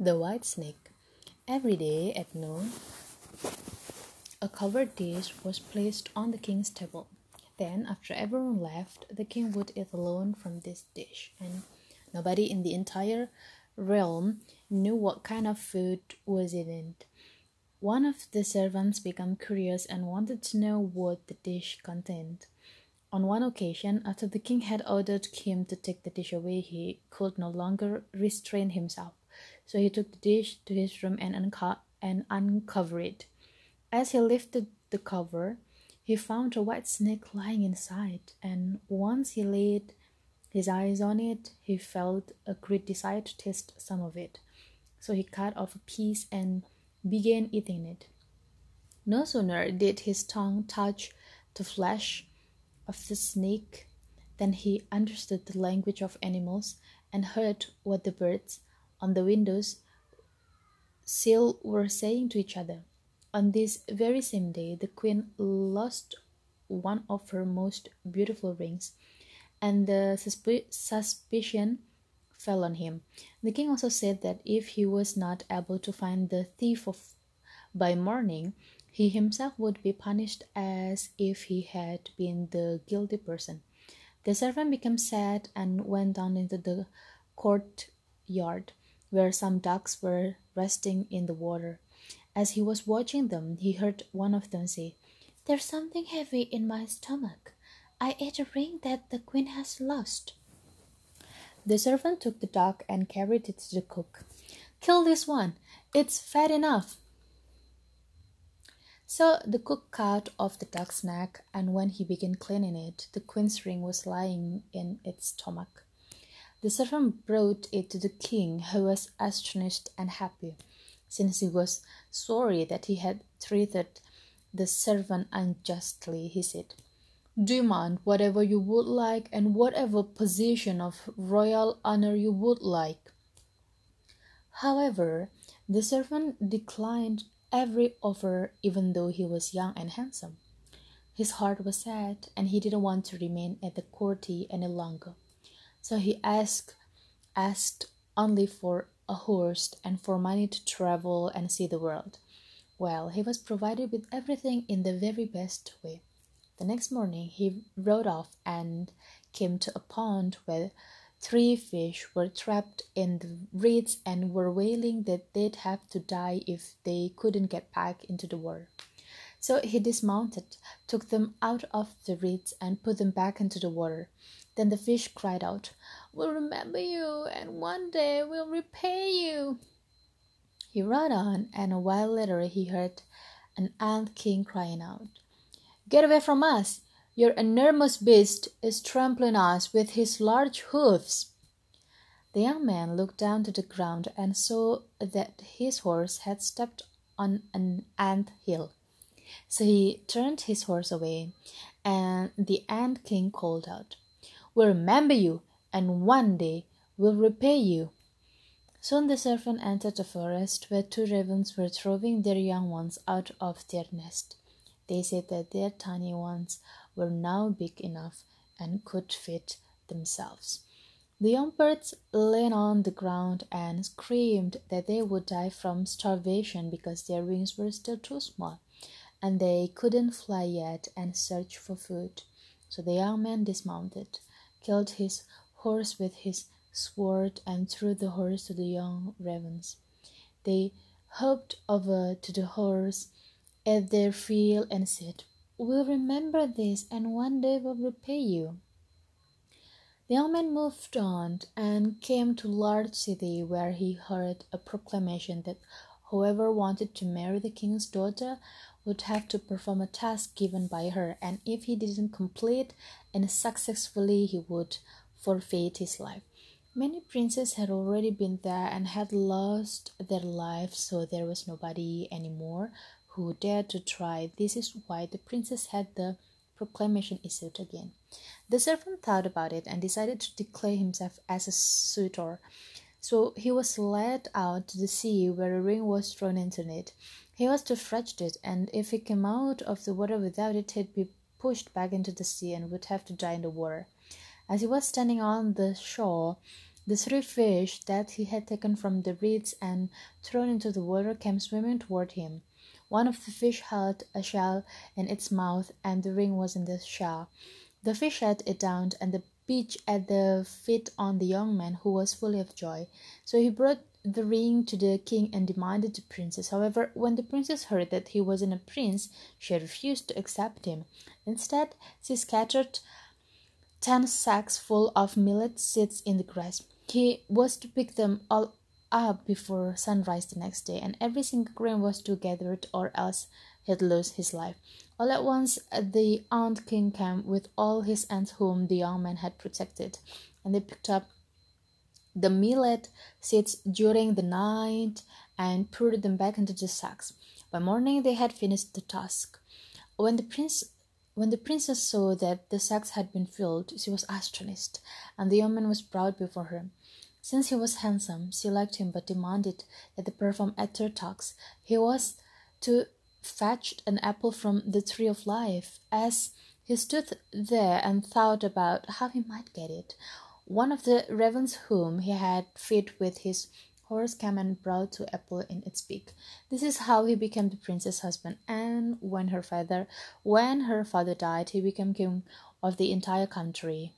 The White Snake. Every day at noon, a covered dish was placed on the king's table. Then, after everyone left, the king would eat alone from this dish, and nobody in the entire realm knew what kind of food was in it. One of the servants became curious and wanted to know what the dish contained. On one occasion, after the king had ordered him to take the dish away, he could no longer restrain himself. So he took the dish to his room and, unco- and uncovered it. As he lifted the cover, he found a white snake lying inside, and once he laid his eyes on it, he felt a great desire to taste some of it. So he cut off a piece and began eating it. No sooner did his tongue touch the flesh of the snake than he understood the language of animals and heard what the birds on the windows sill were saying to each other. On this very same day, the queen lost one of her most beautiful rings, and the susp- suspicion fell on him. The king also said that if he was not able to find the thief of, by morning, he himself would be punished as if he had been the guilty person. The servant became sad and went down into the courtyard where some ducks were resting in the water. As he was watching them, he heard one of them say, There's something heavy in my stomach. I ate a ring that the queen has lost. The servant took the duck and carried it to the cook. Kill this one. It's fat enough. So the cook cut off the duck's neck, and when he began cleaning it, the queen's ring was lying in its stomach. The servant brought it to the king, who was astonished and happy, since he was sorry that he had treated the servant unjustly. He said, Demand whatever you would like and whatever position of royal honor you would like. However, the servant declined every offer, even though he was young and handsome. His heart was sad, and he didn't want to remain at the court any longer. So he asked asked only for a horse and for money to travel and see the world. Well, he was provided with everything in the very best way. The next morning he rode off and came to a pond where three fish were trapped in the reeds and were wailing that they'd have to die if they couldn't get back into the water. So he dismounted, took them out of the reeds, and put them back into the water. Then the fish cried out, We'll remember you, and one day we'll repay you. He rode on, and a while later he heard an ant king crying out, Get away from us! Your enormous beast is trampling us with his large hoofs. The young man looked down to the ground and saw that his horse had stepped on an ant hill. So he turned his horse away, and the ant king called out, We'll remember you, and one day we'll repay you. Soon the servant entered the forest where two ravens were throwing their young ones out of their nest. They said that their tiny ones were now big enough and could feed themselves. The young birds lay on the ground and screamed that they would die from starvation because their wings were still too small and they couldn't fly yet and searched for food. So the young man dismounted killed his horse with his sword and threw the horse to the young ravens. They hopped over to the horse at their field and said, We'll remember this and one day we'll repay you. The young man moved on and came to a large city where he heard a proclamation that whoever wanted to marry the king's daughter would have to perform a task given by her, and if he didn't complete and successfully, he would forfeit his life. Many princes had already been there and had lost their lives, so there was nobody anymore who dared to try. This is why the princess had the proclamation issued again. The servant thought about it and decided to declare himself as a suitor. So he was led out to the sea where a ring was thrown into it. He was to fetch it, and if he came out of the water without it, he'd be pushed back into the sea and would have to die in the water. As he was standing on the shore, The three fish that he had taken from the reeds and thrown into the water came swimming toward him. One of the fish held a shell in its mouth, and the ring was in the shell. The fish set it down, and the beach at the feet on the young man, who was full of joy. So he brought the ring to the king and demanded the princess. However, when the princess heard that he wasn't a prince, she refused to accept him. Instead, she scattered ten sacks full of millet seeds in the grass. He was to pick them all up before sunrise the next day, and every single grain was to gather it, or else he'd lose his life. All at once, the ant king came with all his ants whom the young man had protected, and they picked up the millet seeds during the night and poured them back into the sacks. By morning, they had finished the task. When the prince when the princess saw that the sacks had been filled, she was astonished, and the young man was proud before her. Since he was handsome, she liked him but demanded that the perform at her talks. He was to fetch an apple from the tree of life. As he stood there and thought about how he might get it, one of the ravens whom he had fed with his horse came and brought the apple in its beak. This is how he became the princess' husband, and when her father when her father died, he became king of the entire country.